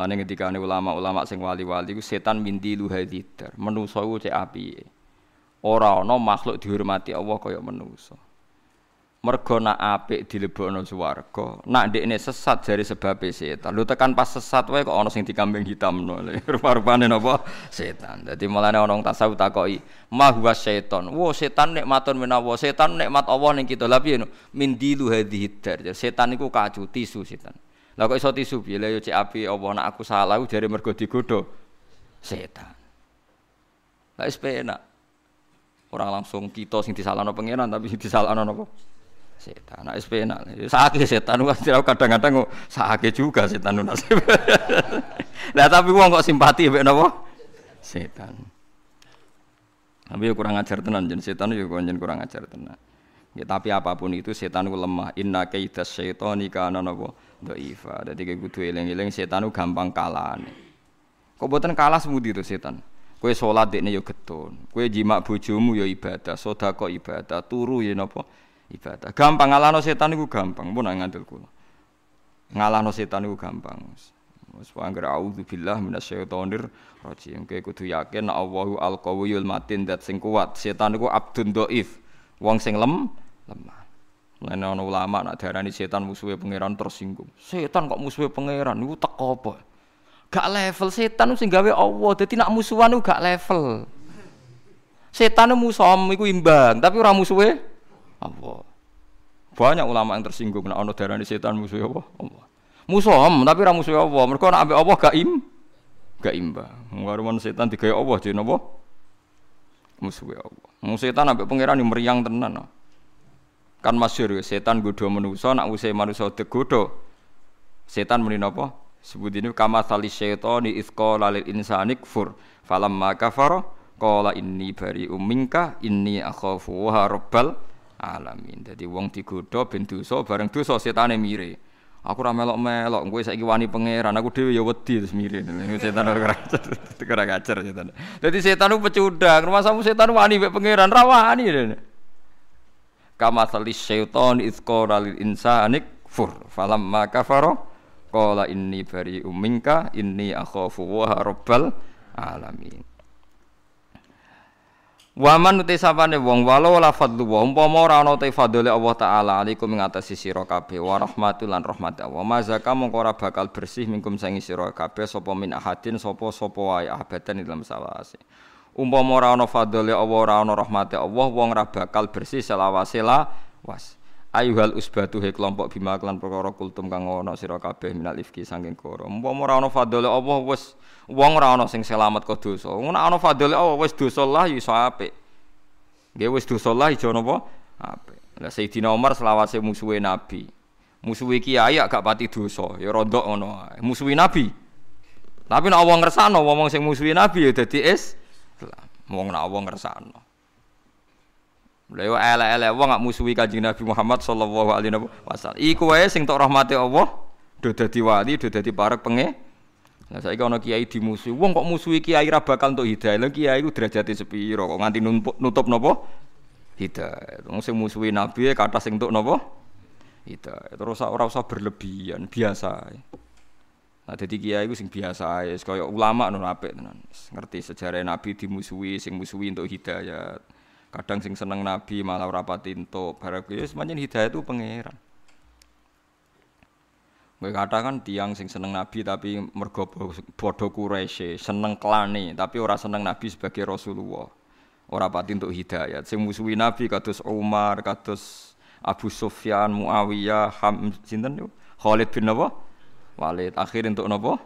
Mulane ketika ulama-ulama sing wali-wali ku setan minti luhadidar. Menusa ku cek api. Ora ana makhluk dihormati Allah kaya menusa. mergo nak apik dilebokno swarga nak ndekne sesat jari sebab setan. Lu tekan pas sesat wae kok ana sing dikambing hitamno. Rupa-rupane napa? Setan. Dadi mulane ana wong tasawuf takoki ma huwa setan. Wo setan nikmatun menawa? Setan nikmat Allah ning kita. Lha piye min dilu hadhihi dar setan iku kacu tisu setan lha kok iso tisu piye lha yo cek api Allah nak aku salah jare mergo digodho setan lha wis penak orang langsung kita sing disalahno pangeran tapi sing disalahno napa setan. Nah, SP enak. Sakit setan kadang-kadang kok sakit juga setan nasib. Lah tapi wong kok simpati mbek napa? Setan. Tapi ya kurang ajar tenan jen setan jen kurang ajar tenan. Ya, tapi apa pun itu setan lemah. Inna kaidas syaitani kana napa? Dhaifa. Dadi kayak kudu eling-eling setan itu gampang kalah. Kok boten kalah semudi itu setan. Kue sholat dekne yo getun, kue jimak bojomu yo ibadah, sedekah ibadah, turu ya napa? ibadah. Gampang ngalahno setan iku gampang, pun ngandel kula. Ngalahno setan iku gampang. Wes anggere auzubillah minasyaitonir rajim. Kowe kudu yakin Allahu al-qawiyul matin dat sing kuat. Setan iku abdun dhaif. Wong sing lem lemah. Mulane ana ulama nak darani setan musuhe pangeran tersinggung. Setan kok musuhe pangeran niku teko apa? Gak level setan sing gawe Allah. Dadi nak musuhan gak level. Setan musuh iku imbang, tapi ora musuhe Allah. Banyak ulama yang tersinggung nek ana darani setan musuh Allah. Allah. Musuh tapi ora musuh Allah. Mergo nek ambek Allah gak im gak imbang. Ngaruman setan digawe Allah jadi napa? Musuh Allah. Musuh setan ambek pangeran meriang tenan. Kan masyhur setan godho manusa nak usih manusa degodho. Setan muni napa? Sebut ini kama sali syaitani isqala lil insani kfur. Falamma kafara qala inni bari minka inni akhafu wa rabbal alamin. Dadi wong digodha ben dosa bareng dosa setane mire. Aku ora melok-melok, kowe saiki wani pangeran, aku dhewe ya wedi terus mire. Setan ora ngajar, ora ngajar setan. Dadi setan ku pecundang, rumah samu setan wani mek pangeran, ra wani. Kama salis syaiton izqara lil insani kfur. Falamma kafara qala inni bari minka inni akhafu wa rabbal alamin. Waman uti sapane wong walau la fadlu wa umpama ora ana te fadhole Allah taala alaikum ing atas sira kabeh wa rahmatul lan rahmat Allah mazaka mongko ora bakal bersih mingkum sangi sira kabeh sapa min ahadin sapa sapa wae abadan dalam sawase umpama ora ana fadhole Allah ora ana rahmate Allah wong ora bakal bersih selawase la was ayuhal usbatu he kelompok bima kelan perkara kultum kang ana sira kabeh minal ifki saking koro umpama ora ana fadhole Allah wis Wong ora ana sing selamat kok dosa. Wong ana fadhole Allah wis dosa lah ya iso apik. Nggih wis dosa lah iso napa? Apik. Lah Sayyidina Umar selawase musuhe Nabi. Musuhe kiai gak pati dosa, ya rondok ngono. Musuhi Nabi. Tapi nek wong ngersano wong sing musuhi Nabi ya dadi is wong nek wong ngersano. Lha elek-elek wong gak musuhi Kanjeng Nabi Muhammad sallallahu alaihi wasallam. Iku wae sing tok rahmate Allah do dadi wali, do dadi parek penge Nah saiki ana kiai dimusuhi. Wong kok musuhi kiai ra bakal entuk hidayah. Lah kiai ku derajate sepiro kok nganti nutup napa? Hidayah. Wong sing musuhi nabi kata sing entuk napa? Hidayah. Terus ora usah berlebihan, biasa. Nah dadi kiai ku sing biasa ae, kaya ulama ngono apik tenan. Ngerti sejarah nabi dimusuhi, sing musuhi entuk hidayah. Kadang sing seneng nabi malah ora pati entuk. Barang ya semuanya hidayah itu pangeran. Kowe katakan tiang sing seneng Nabi tapi mergo bodoh Quraisy, seneng klane tapi ora seneng Nabi sebagai Rasulullah. Ora pati untuk hidayat. Sing musuhi Nabi kados Umar, kados Abu Sufyan, Muawiyah, Ham sinten? Khalid bin Nawa, Walid. Akhir untuk napa?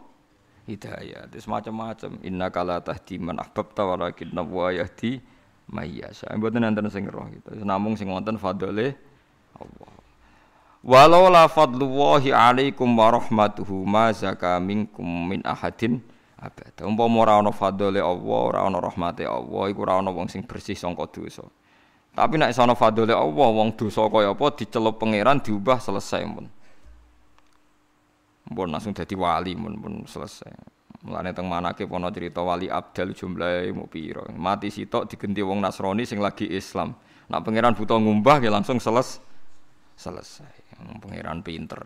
Hidayat. Itu macam-macam. Inna kala tahdi man ahbabta walakin nawa yahdi mayyasha. Mboten nanten sing roh gitu. Namung sing wonten fadhole Allah. Walau la fadlullahi alaikum wa ma zaka minkum min ahadin abada. Umpama ora ana fadlile Allah, ora ana rahmate Allah, iku ora wong sing bersih sangka dosa. Tapi nek ana fadlile Allah, wong dosa kaya apa dicelup pangeran diubah selesai pun. Mun langsung dadi wali mun pun selesai. Mulane teng manake ana cerita wali abdal jumlahe mu pira. Mati sitok digenti wong Nasrani sing lagi Islam. Nak pangeran buta ngumbah ya langsung selesai. Selesai. Pangeran pinter.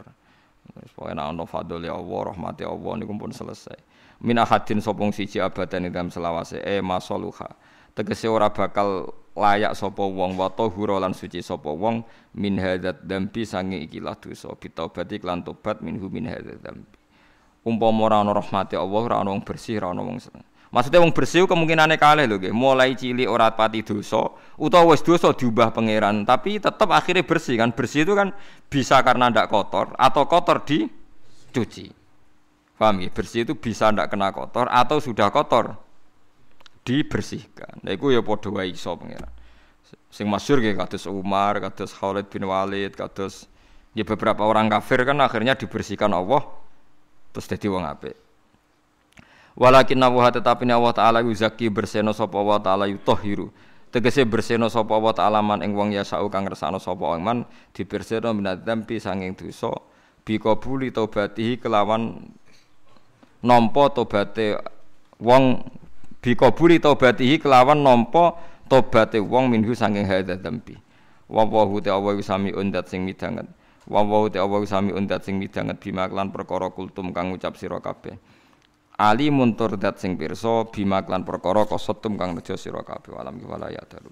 Wis pokoke nek ana fadhole Allah, rahmate Allah niku pun selesai. Min ahadin sopong siji abadan ing dalam selawase e masaluha. Tegese ora bakal layak sapa wong wa tahura lan suci sapa wong min hadzat dambi sange ikilah dosa bitaubati lan tobat minhu min hadzat dambi. Umpama ora ana rahmate Allah, ora ana wong bersih, ora ana wong. Maksudnya wong bersih kemungkinannya kalih lho nggih. Mulai cilik ora pati dosa utawa wis dosa diubah pangeran, tapi tetap akhirnya bersih kan. Bersih itu kan bisa karena ndak kotor atau kotor dicuci. Paham ya? Bersih itu bisa ndak kena kotor atau sudah kotor dibersihkan. Nah iku ya padha wae iso pangeran. Sing masyhur nggih kados Umar, kados Khalid bin Walid, kados ya beberapa orang kafir kan akhirnya dibersihkan Allah terus jadi wong apik. Walakin Allah tetapi Allah taala yuzaki berseno sapa wa taala yutahhiru. Tegese berseno sapa wa taala man ing wong yasau kang ngersakno sapa man diberseno minadzambi sanging dosa bi qabuli taubatihi kelawan nampa tobaté wong bi qabuli taubatihi kelawan nampa tobaté wong minhu sanging hadza dzambi. Wa wa ta Allah sami undat sing midanget. Wa wa ta Allah sami undat sing midanget bima lan perkara kultum kang ngucap sira kabeh. Ali muntur dat sing pirsa bima klan perkara kasetum kang nejo sira kabeh alam wala ya darul